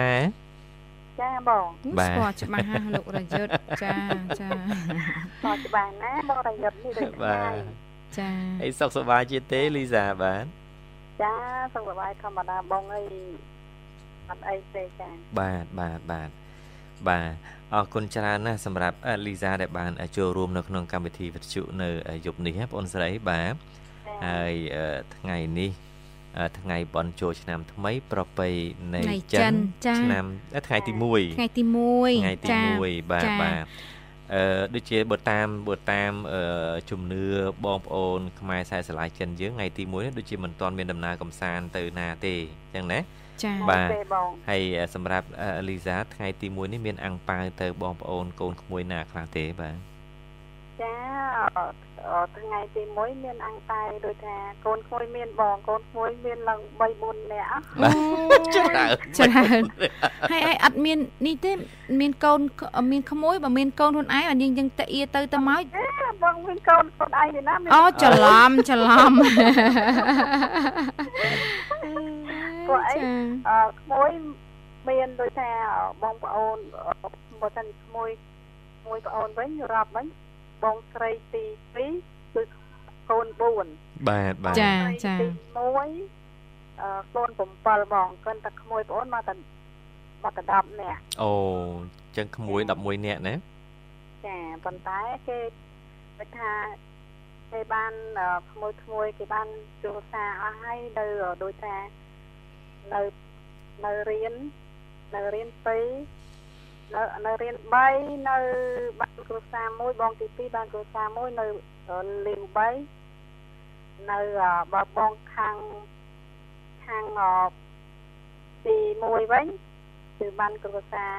ចាបងបាទស្គាល់ច្បាស់ណាលោករយុទ្ធចាចាស្គាល់ច្បាស់ណាបងរយុទ្ធនេះដូចបាទចាអីសុខសប្បាយជាទេលីសាបាទចាសុខសប្បាយធម្មតាបងអីអត់អីទេចាបាទបាទបាទបាទអរគុណច្រើនណាស់សម្រាប់លីសាដែលបានចូលរួមនៅក្នុងកម្មវិធីវិទ្យុនៅយប់នេះបងអូនស្រីបាទហើយថ្ងៃនេះ ថ្ងៃបន់ចូលឆ្នាំថ្មីប្រពៃណីចិនឆ្នាំថ្ងៃទី1ថ្ងៃទី1ថ្ងៃទី1បាទបាទអឺដូចជាបើតាមបើតាមជំនឿបងប្អូនខ្មែរខ្សែស្រឡាយចិនយើងថ្ងៃទី1នេះដូចជាមិនទាន់មានដំណើរកំសាន្តទៅណាទេអញ្ចឹងណាចា៎បាទហើយសម្រាប់លីសាថ្ងៃទី1នេះមានអាំងប៉ាវទៅបងប្អូនកូនក្មួយណាខ្លះទេបាទចា ថ្ងៃទី1មានអង្តែដូចថាកូនក្មួយមានបងកូនក្មួយមានឡើង3 4នាក់ច្រើនច្រើនហើយហើយអត់មាននេះទេមានកូនមានក្មួយបើមានកូនខ្លួនឯងអាយើងយើងតាអៀទៅទៅមកបងមានកូនខ្លួនឯងទេណាអូច្រឡំច្រឡំពួកអីអឺក្មួយមានដូចថាបងប្អូនបើសិនក្មួយមួយប្អូនវិញរាប់វិញ បងស្រីទី2គឺកូន4បាទបាទចាចាទី1អឺកូន7បងគិនតែក្មួយប្អូនមកតែមកតែ10នាក់អូចឹងក្មួយ11នាក់ណាចាប៉ុន្តែគេគេថាគេបានក្មួយក្មួយគេបានជួសារអស់ហើយនៅដូចថានៅនៅរៀននៅរៀន2 នៅនៅរៀន3នៅបានគ្រួសារមួយបងទី2បានគ្រួសារមួយនៅលីវ3នៅបើបងខាងខាងទី1វិញគឺបានគ្រួសារ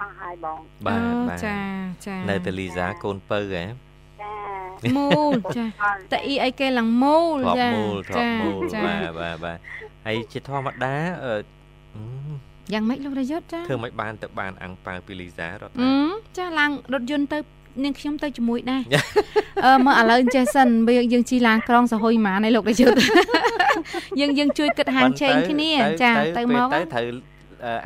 អស់ហើយបងបាទបាទចាចានៅតលីសាកូនពៅហ៎ចាមូលចាតអ៊ីអីគេឡើងមូលចាចាចាបាទបាទបាទហើយជាធម្មតាអឺ យ៉ាងម៉េចលោករយុទ្ធចាធ្វើមិនបានទៅបានអាំងប៉ាវពីលីសារត់ចាឡើងរថយន្តទៅនាងខ្ញុំទៅជាមួយដែរអឺមើលឥឡូវចេះសិនយើងយើងជីឡានក្រុងសហុយម៉ានឯលោករយុទ្ធយើងយើងជួយគិតហាងឆេងគ្នាចាទៅមកទៅត្រូវ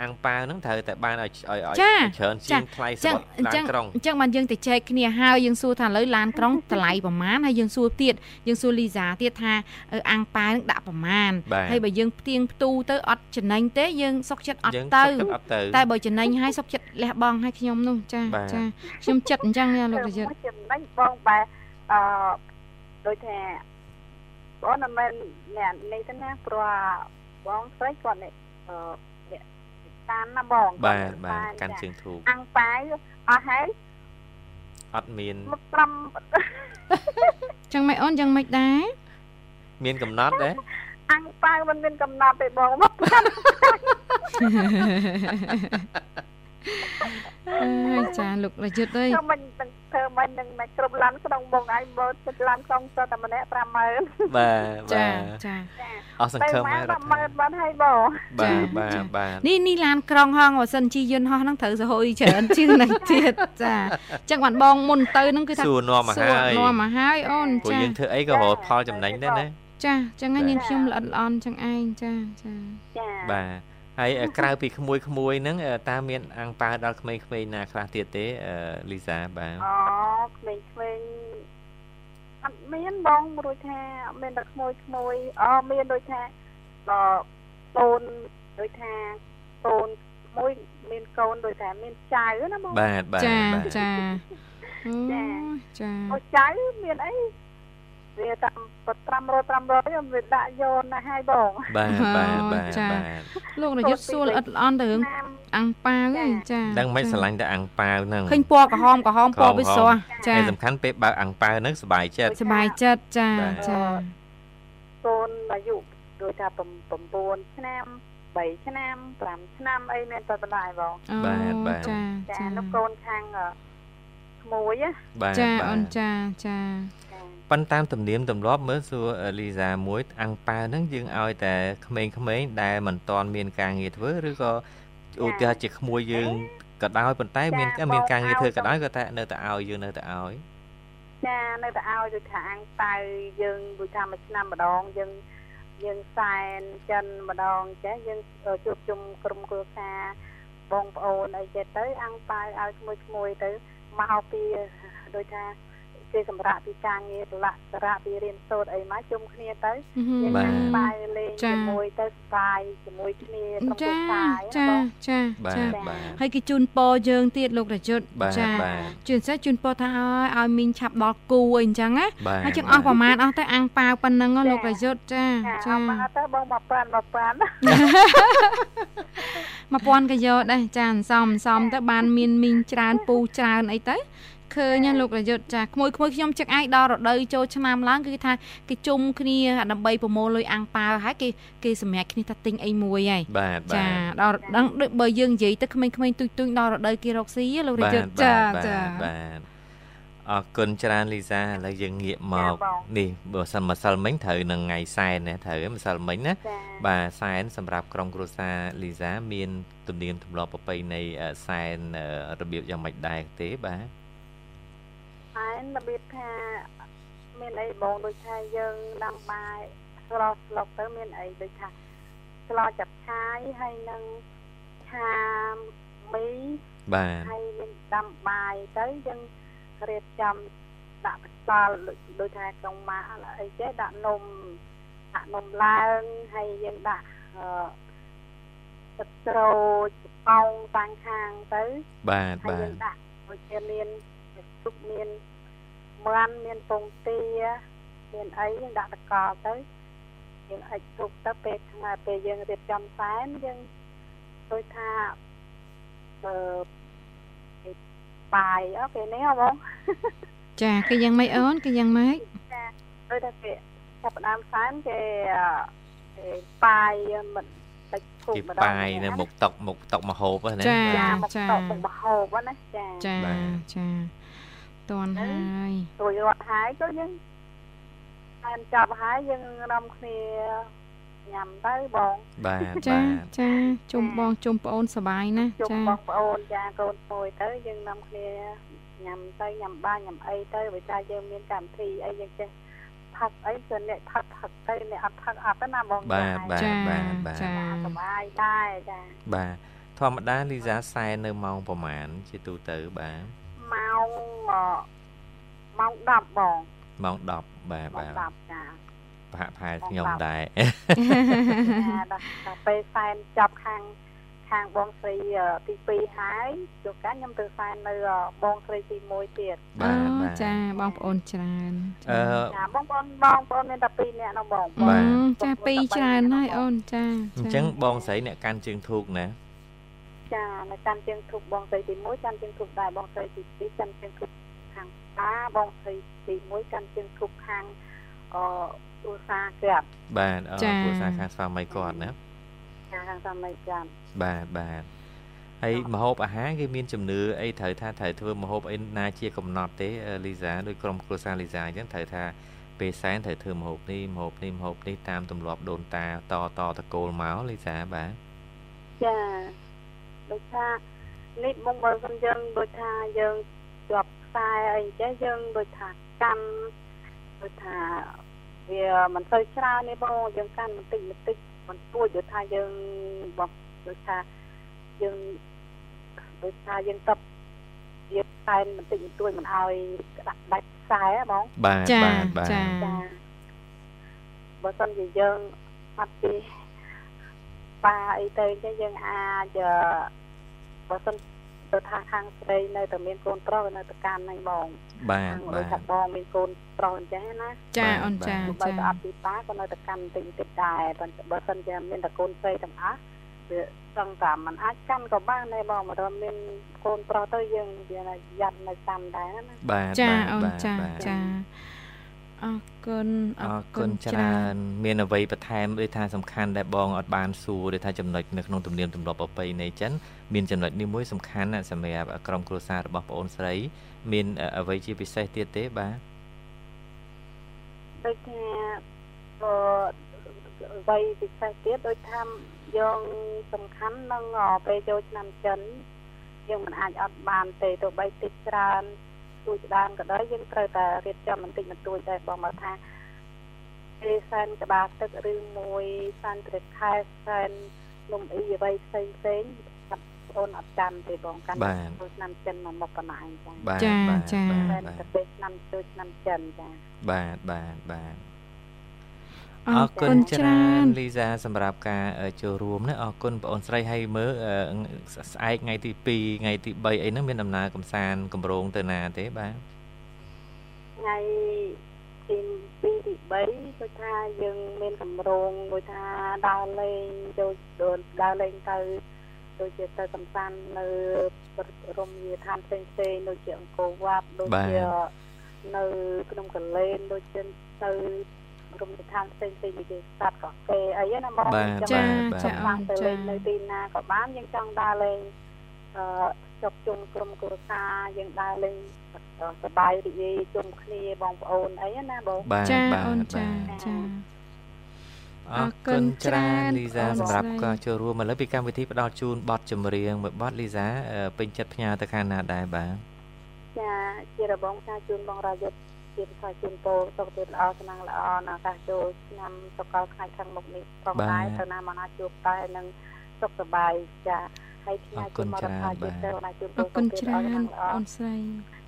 អាំងប៉ាវហ្នឹងត្រូវតែបានឲ្យឲ្យច្រើនជាងថ្លៃសម្រាប់ឡានក្រុងអញ្ចឹងបានយើងទៅចែកគ្នាហើយយើងសួរថាឥឡូវឡានក្រុងតម្លៃប្រមាណហើយយើងសួរទៀតយើងសួរលីសាទៀតថាអាំងប៉ាវហ្នឹងដាក់ប្រមាណហើយបើយើងផ្ទៀងផ្ទូទៅអត់ចំណេញទេយើងសុកចិត្តអត់ទៅតែបើចំណេញហើយសុកចិត្តលះបង់ឲ្យខ្ញុំនោះចាចាខ្ញុំចិត្តអញ្ចឹងលោកប្រយុទ្ធចំណេញបងបែអឺដូចថាបងមិនមែនអ្នកនេះទេណាព្រោះបងស្រីគាត់នេះអឺ កាន់ណាបងបាទបាទកាន់ជើងធូបអាំងប៉ាវអស់ហើយអត់មានមកត្រឹមចឹងមិនអូនចឹងមិនដែរមានកំណត់ដែរអាំងប៉ាវមិនមានកំណត់ទេបងមក អើយចាលោករយុទ្ធអើយមិនធ្វើមិននឹងមិនគ្រប់ឡានក្នុងបងឯងបើចិត្តឡានក្នុងសតែម្នាក់50000បាទចាចាអស់សង្ឃឹមហើយរត់50000បានហើយបងបាទបាទបាទនេះនេះឡានក្រុងហងបើសិនជីយន្តហោះហ្នឹងត្រូវសហួយច្រើនជាងនឹងទៀតចាអញ្ចឹងបានបងមុនទៅហ្នឹងគឺថាសួរនាំមកហើយនាំមកហើយអូនចាព្រោះយើងធ្វើអីក៏រកផលចំណេញដែរណាចាចឹងហើយនាងខ្ញុំល្អិតល្អន់ចឹងឯងចាចាចាបាទ ហើយក្រៅពីក្មួយក្មួយហ្នឹងតើមានអាំងប៉ាវដល់ក្មេងៗណាខ្លះទៀតទេលីសាបាទអូក្មេងៗអត់មានបងរួចថាអត់មានតែក្មួយក្មួយអូមានដូចថាដល់កូនដូចថាកូនមួយមានកូនដូចថាមានចៅណាបងបាទបាទចាចាចាចាអូចៅមានអី វាតាម500 500ខ្ញុំវាដាក់យកណាស់ហើយបងបាទបាទបាទចាលោកនាយកសួរល្អិតល្អន់ទៅរឿងអាំងប៉ាវហ្នឹងចាដឹងមិនស្រឡាញ់តែអាំងប៉ាវហ្នឹងឃើញពណ៌ក្រហមក្រហមពណ៌វាស្រស់ចាតែសំខាន់ពេលបើកអាំងប៉ាវហ្នឹងសុបាយចិត្តសុបាយចិត្តចាចាកូនអាយុដូចថា9ឆ្នាំ3ឆ្នាំ5ឆ្នាំអីមានតែបណ្ដាយបងបាទបាទចាចានោះកូនខាងក្មួយបាទចាអូនចាចា ប៉ុន្តែតាមទំនៀមទម្លាប់មើលសួរលីសាមួយអាំងប៉ាវហ្នឹងយើងឲ្យតែក្មេងៗដែលមិនទាន់មានការងារធ្វើឬក៏ឧទាហរណ៍ជាក្មួយយើងក៏ដោយប៉ុន្តែមានមានការងារធ្វើក៏ដោយក៏តែនៅតែឲ្យយើងនៅតែឲ្យចានៅតែឲ្យដូចថាអាំងប៉ាវយើងដូចថាមួយឆ្នាំម្ដងយើងយើងសែនចិនម្ដងចេះយើងជួបជុំក្រុមគ្រួសារបងប្អូនអីចេះទៅអាំងប៉ាវឲ្យក្មួយក្មួយទៅមកពីដូចថា គេសម្រាប់ពីការងារប្រឡាក់សារៈពីរៀនសូត្រអីមកជុំគ្នាទៅយើងបាទបាយលេងជាមួយទៅស្បាយជាមួយគ្នាក្រុមគ្រួសារចាចាចាហើយគេជូនពរយើងទៀតលោករយុទ្ធចាជឿនសេះជូនពរថាឲ្យឲ្យមីងឆាប់ដល់គូអីអញ្ចឹងណាហើយចឹងអស់ប្រហែលអស់ទៅអាំងប៉ាវប៉ុណ្ណឹងលោករយុទ្ធចាចាអស់ទៅបង1000 1000 1000ក៏យកដែរចាសំសំទៅបានមានមីងច្រើនពូច្រើនអីទៅ ឃើញណាលោករយុទ្ធចាក្មួយក្មួយខ្ញុំចឹកឯងដល់រដូវចូលឆ្នាំឡើងគឺថាគេជុំគ្នាដើម្បីប្រមូលលុយអាំងប៉ាវហើយគេគេសម្រាប់គ្នាថាទិញអីមួយហើយបាទចាដល់ដល់បើយើងនិយាយទៅក្មេងៗទុយទុយដល់រដូវគេរកស៊ីលោករយុទ្ធចាចាបាទអរគុណច្រើនលីសាឥឡូវយើងងាកមកនេះបើសិនម្សិលមិញត្រូវនឹងថ្ងៃសែនណាត្រូវម្សិលមិញណាបាទសែនសម្រាប់ក្រុមគ្រួសារលីសាមាន ទំនៀមទម្លាប់ប្រពៃណីសែនរបៀបយ៉ាងម៉េចដែរទេបាទតែ របៀបថាមានអីបងដូចថាយើងដាំបាយស្រស់ស្លុកទៅមានអីដូចថាស្លចាប់ឆាយហើយនឹងឆាមីបាទហើយមានដាំបាយទៅយើងរៀបចំដាក់បសល់ដូចថាក្នុងម៉ាក់អីចេះដាក់នំដាក់នំឡើងហើយយើងដាក់អឺទឹកក្រូចប៉ោងតាំងខាងទៅបាទបាទយើងដាក់ដូចជាមានទុកមាន មាន់មានពងទាមានអីយើងដាក់តកល់ទៅយើងអាចទុកទៅពេលថ្ងៃពេលយើងរៀបចំសែនយើងដូចថាអឺបាយអូពេលនេះហ៎បងចាគេយ៉ាងម៉េចអូនគេយ៉ាងម៉េចចាដូចថាគេចាប់ផ្ដើមសែនគេគេបាយមិនតិចធូបម្ដងគេបាយនៅមុខតុកមុខតុកមហូបណាចាចាមុខតុកមុខមហូបណាចាចាចា តន់ហើយរួចរត់ហើយទៅយើងតែចាប់ហើយយើងរំគ្នាញ៉ាំទៅបងបាទចាចាជុំបងជុំប្អូនសបាយណាចាជុំបងប្អូនចាកូនមួយទៅយើងនាំគ្នាញ៉ាំទៅញ៉ាំបាយញ៉ាំអីទៅបើថាយើងមានកម្មវិធីអីយើងចេះផឹកអីគឺអ្នកផឹកផឹកទៅអ្នកអត់ផឹកអត់ទេណាបងបាទបាទបាទបាទចាសបាយដែរចាបាទធម្មតាលីសាសែននៅម៉ោងប្រហែលជាទូទៅបាទ ម៉ោងម៉ោង10បងម៉ោង10បាទបាទ10ចាប្រហាក់ប្រហែលខ្ញុំដែរចាដល់ពេលសែនចប់ខាងខាងបងស្រីទី2ហើយជួបកាខ្ញុំទៅសែននៅបងស្រីទី1ទៀតបាទចាបងប្អូនច្រើនអឺចាបងប្អូនបងប្អូនមានតែ2នាក់នៅបងបាទចា2ច្រើនហើយអូនចាអញ្ចឹងបងស្រីអ្នកកាន់ជើងធូកណា ចានៅកាន់ជើងធូបបងស្រីទី1កាន់ជើងធូបដែរបងស្រីទី2កាន់ជើងធូបខាងតាបងស្រីទី1កាន់ជើងធូបខាងអគ្រួសារគាត់បាទអគ្រួសារខាងស្វាមីគាត់ណាចាខាងស្វាមីគាត់បាទបាទហើយមហូបអាហារគេមានជំនឿអីត្រូវថាត្រូវធ្វើមហូបអីណាជាកំណត់ទេលីសាដោយក្រុមគ្រួសារលីសាអញ្ចឹងត្រូវថាពេលសែនត្រូវធ្វើមហូបនេះមហូបនេះមហូបនេះតាមទម្លាប់ដូនតាតតតកូលមកលីសាបាទចា ដូចថានេះបងបើសិនយើងដូចថាយើងជាប់ខ្សែអីចេះយើងដូចថាកាន់ដូចថាវាមិនសូវច្រើនទេបងយើងកាន់បន្តិចបន្តិចមិនពួចដូចថាយើងបោះដូចថាយើងដូចថាយើងតបយើងតែបន្តិចបន្តួចមិនឲ្យដាក់ដាច់ខ្សែបងបាទបាទបាទចាបើសិនជាយើងអត់ពី ប៉ាអីទៅអញ្ចឹងយើងអាចបើសិនទៅថាខាងស្រីនៅតែមានកូនប្រុសនៅតែកាន់ហ្នឹងបងបាទបាទថាបងមានកូនប្រុសអញ្ចឹងណាចាអូនចាចាបើអត់ពីប៉ាក៏នៅតែកាន់តិចតិចដែរប៉ុន្តែបើសិនជាមានតែកូនស្រីទាំងអស់វាសង្កាมันអាចកាន់ក៏បានដែរបងបើមានកូនប្រុសទៅយើងវាយ៉ាត់នៅតាមដែរណាបាទចាអូនចាចា អរគុណអរគុណច្រើន មានអ្វីបន្ថែមដូចថាសំខាន់ដែលបងអត់បានសួរដូចថាចំណុចនៅក្នុងទំនៀមទម្លាប់ប្រពៃណីចិនមានចំណុចនេះមួយសំខាន់ណាស់សម្រាប់ក្រុមគ្រួសាររបស់បងអូនស្រី មានអ្វីជាពិសេសទៀតទេបាទដូចថាបើអ្វីពិសេសទៀតដូចថាយើងសំខាន់នឹងពេលចូលឆ្នាំចិនយើងមិនអាចអត់បានទេទោះបីតិចច្រើន ទួចច្រើនក៏ដោយយើងត្រូវតែរៀបចំបន្តិចបន្តួចដែរបងមកថាពេលសែនក្បាលទឹកឬមួយសែនត្រេកខែសែនលំអ៊ីអ្វីផ្សេងផ្សេងបងអូនអត់ចាំទេបងកាន់ចូលឆ្នាំចិនមកមកប៉ុណ្ណាចាចាចាតែពេលឆ្នាំចូលឆ្នាំចិនចាបាទបាទបាទ អរគុណច្រើនលីសាសម្រាប់ការចូលរួមណាអរគុណបងអូនស្រីហើយមើលស្អែកថ្ងៃទី2ថ្ងៃទី3អីហ្នឹងមានដំណើរកំសាន្តកម្រងទៅណាទេបាទថ្ងៃទី2ទី3គឺថាយើងមានកម្រងដូចថាដើរលេងចូលដើរលេងទៅដូចជាទៅកំសាន្តនៅរមណីយដ្ឋានផ្សេងផ្សេងដូចជាអង្គរវត្តដូចជានៅក្នុងកលែនដូចជាទៅ រមណីយដ្ឋានផ្សេងផ្សេងដូចសត្វកោះកេអីណាមកចាចាបានទៅលេងនៅទីណាក៏បានយើងចង់ដើរលេងអឺជប់ជុំក្រុមគ្រួសារយើងដើរលេងសប្បាយរីករាយជុំគ្នាបងប្អូនអីណាបងចាអូនចាចាអរគុណច្រើនលីសាសម្រាប់ការចូលរួមឥឡូវពីកម្មវិធីផ្ដល់ជូនប័ណ្ណចម្រៀងមួយប័ណ្ណលីសាពេញចិត្តផ្ញើទៅខាងណាដែរបាទចាជារបងការជូនបងរាយុទ្ធ ជាផ្សាយជូនពរសុខភាពល្អស្នាងល្អនៅឱកាសចូលឆ្នាំសកលថ្ងៃខាងមុខនេះផងដែរទៅណាមកណាជួបតែនឹងសុខសប្បាយចាហើយផ្ញើជូនមករដ្ឋាភិបាលទៅណាជូនពរសុខភាពល្អអូនស្រី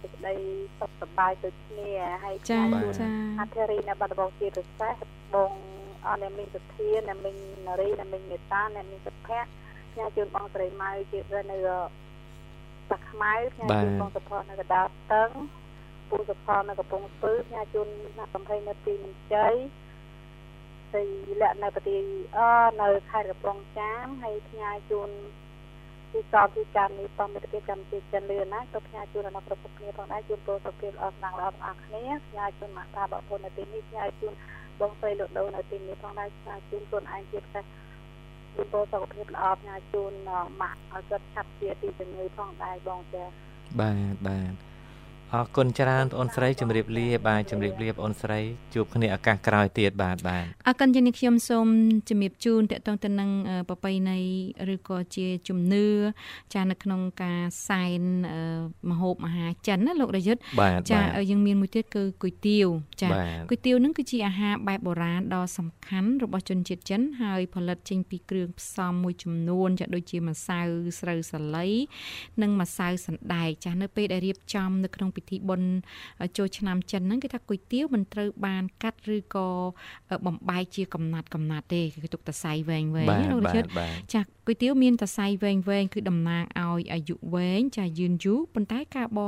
សេចក្តីសុខសប្បាយទៅគ្នាហើយចាចាអធិរីនៅបាត់ដំបងជាពិសេសបងអរអ្នកមានសទ្ធាអ្នកមាននារីអ្នកមានមេត្តាអ្នកមានសុភ័ក្រផ្ញើជូនបងស្រីម៉ៅជានៅសាខ្មៅផ្ញើជូនបងសុភ័ក្រនៅកដាលស្ទឹង ពូសុផននៅកំពង់ស្ពឺផ្ញើជូនណាកំភៃនៅទីមន្ជ័យទីលក្ខនៅប្រទេសអនៅខេត្តកំពង់ចាមហើយផ្ញើជូនទីកោទីកម្មនេះបងមិត្តភាពកម្ពុជាចិនលឿនណាទៅផ្ញើជូនដល់គ្រប់គ្នាផងដែរជូនពរសុខភាពល្អស្នាងល្អទាំងអស់គ្នាផ្ញើជូនមាតាបពុននៅទីនេះផ្ញើជូនបងស្រីលោកដូននៅទីនេះផងដែរផ្ញើជូនខ្លួនឯងជាពិសេសជូនពរសុខភាពល្អផ្ញើជូនម៉ាក់ឲ្យគាត់ឆាប់ជាទីជំងឺផងដែរបងចាបាទបាទ អរគុណច្រើនបងអូនស្រីជំរាបលាបាទជំរាបលាបងអូនស្រីជួបគ្នាឱកាសក្រោយទៀតបាទបាទអរគុណជានេះខ្ញុំសូមជំរាបជូនតកតងទៅនឹងប្រពៃណីឬក៏ជាជំនឿចានៅក្នុងការសែនមហូបអាហារចិនណាលោករយុទ្ធចាយើងមានមួយទៀតគឺគុយទាវចាគុយទាវនឹងគឺជាអាហារបែបបុរាណដ៏សំខាន់របស់ជនជាតិចិនហើយផលិតចេញពីគ្រឿងផ្សំមួយចំនួនចាដូចជាម្សៅស្រូវសាលី និងម្សៅសណ្តែកចានៅពេលដែលរៀបចំនៅក្នុងពិធីបុណ្យចូលឆ្នាំចិនហ្នឹងគេថាគុយទាវមិនត្រូវបានកាត់ឬក៏បំបែកជាកំណាត់កំណាត់ទេគេទុកតសៃវែងវែងណាលោកជិតចាគុយទាវមានតសៃវែងវែងគឺតំណាងឲ្យអាយុវែងចាយឺនយូរប៉ុន្តែការប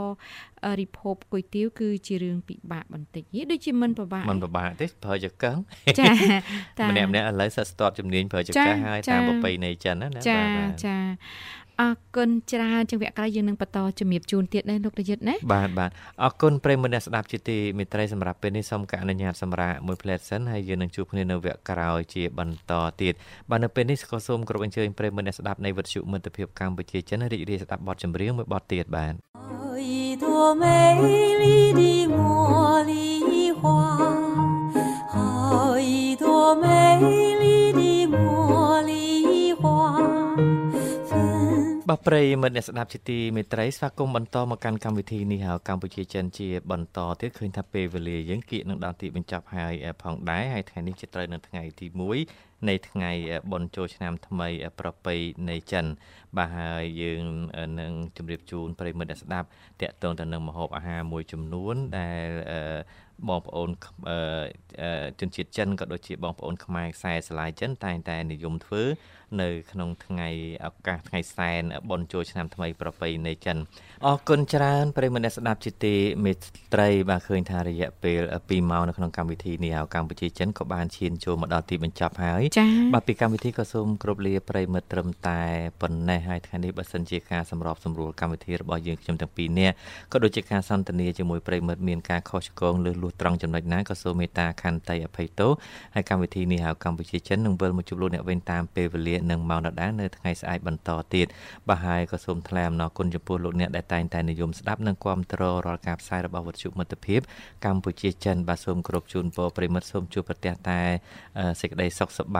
រិភោគគុយទាវគឺជារឿងពិបាកបន្តិចយីដូចជាមិនពិបាកមិនពិបាកទេប្រើចកឹងចាម្នាក់ម្នាក់ឥឡូវសិតស្ទាត់ជំនាញប្រើចកឹងហើយតាមប្រពៃណីចិនណាចាចា អរគុណច្រើនជាងវគ្គក្រោយយើងនឹងបន្តជំរាបជូនទៀតណាលោកប្រយុទ្ធណាបាទបាទអរគុណប្រិយមិត្តអ្នកស្ដាប់ជាទីមេត្រីសម្រាប់ពេលនេះសូមកអនុញ្ញាតសម្រាប់មួយផ្លែសិនហើយយើងនឹងជួបគ្នានៅវគ្គក្រោយជាបន្តទៀតបាទនៅពេលនេះក៏សូមគោរពអញ្ជើញប្រិយមិត្តអ្នកស្ដាប់នៃវិទ្យុមិត្តភាពកម្ពុជាចិនរីករាយស្ដាប់បទចម្រៀងមួយបទទៀតបាទ多美丽的茉莉花，好一朵美 បាទប្រិយមិត្តអ្នកស្ដាប់ជាទីមេត្រីស្វាគមន៍បន្តមកកាន់កម្មវិធីនេះហើយកម្ពុជាចិនជាបន្តទៀតឃើញថាពេលវេលាយើងគៀកនឹងដល់ទីបញ្ចប់ហើយផងដែរហើយថ្ងៃនេះជាត្រូវនៅថ្ងៃទី1 នៃថ្ងៃបុណ្យចូលឆ្នាំថ្មី ប្រពៃណីចិន បាទហើយយើងនឹងជម្រាបជូនប្រិយមិត្តអ្នកស្ដាប់តាក់ទងទៅនឹងម្ហូបអាហារមួយចំនួនដែលបងប្អូនជនជាតិចិនក៏ដូចជាបងប្អូនខ្មែរខ្សែស្រឡាយចិនតែងតែនិយមធ្វើ នៅ ក្នុងថ្ងៃឱកាសថ្ងៃសែនបុណ្យចូលឆ្នាំថ្មីប្រពៃណីចិនអរគុណច្រើនប្រិមនៈស្ដាប់ជាទីមេត្រី បាទឃើញថារយៈពេល2ម៉ោងនៅក្នុងកម្មវិធីនេះហៅកម្ពុជាចិនក៏បានឈានចូលមកដល់ទីបញ្ចប់ហើយបាទពីកម្មវិធីក៏សូមគោរពលាប្រិមត្តត្រឹមតែប៉ុណ្ណេះហើយថ្ងៃនេះបើសិនជាការសម្របសម្រួលកម្មវិធីរបស់យើងខ្ញុំទាំងពីរនាក់ក៏ដូចជាការសន្ទនាជាមួយប្រិមត្តមានការខុសឆ្គងលើសលួសត្រង់ចំណុចណាក៏សូមមេត្តាខន្តីអភ័យទោសហើយកម្មវិធីនេះហៅកម្ពុជាចិននឹងវិលមកជួបលោកអ្នកវិញតាមពេលវេលានិងម៉ោងដដែលនៅថ្ងៃស្អែកបន្តទៀតបាទហើយក៏សូមថ្លែងអំណរគុណចំពោះលោកអ្នកដែលតែងតែនិយមស្ដាប់និងគាំទ្ររាល់ការផ្សាយរបស់វិទ្យុមិត្តភាពកម្ពុជាចិនបាទសូមគោរពជូនពរប្រិមិត្តសូមជួបប្រទះតែសេចក្តីសុខសប្បាយ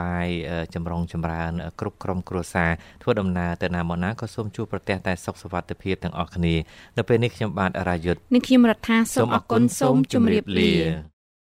ចម្រុងចម្រើន គ្រប់ក្រុមគ្រួសារធ្វើដំណើរទៅណាមកណាក៏សូមជួបប្រទះតែសុខសុវត្ថិភាពទាំងអស់គ្នានៅពេលនេះខ្ញុំបាទអរាយុទ្ធនិងខ្ញុំរដ្ឋាសូមអរគុណសូមជម្រាបលា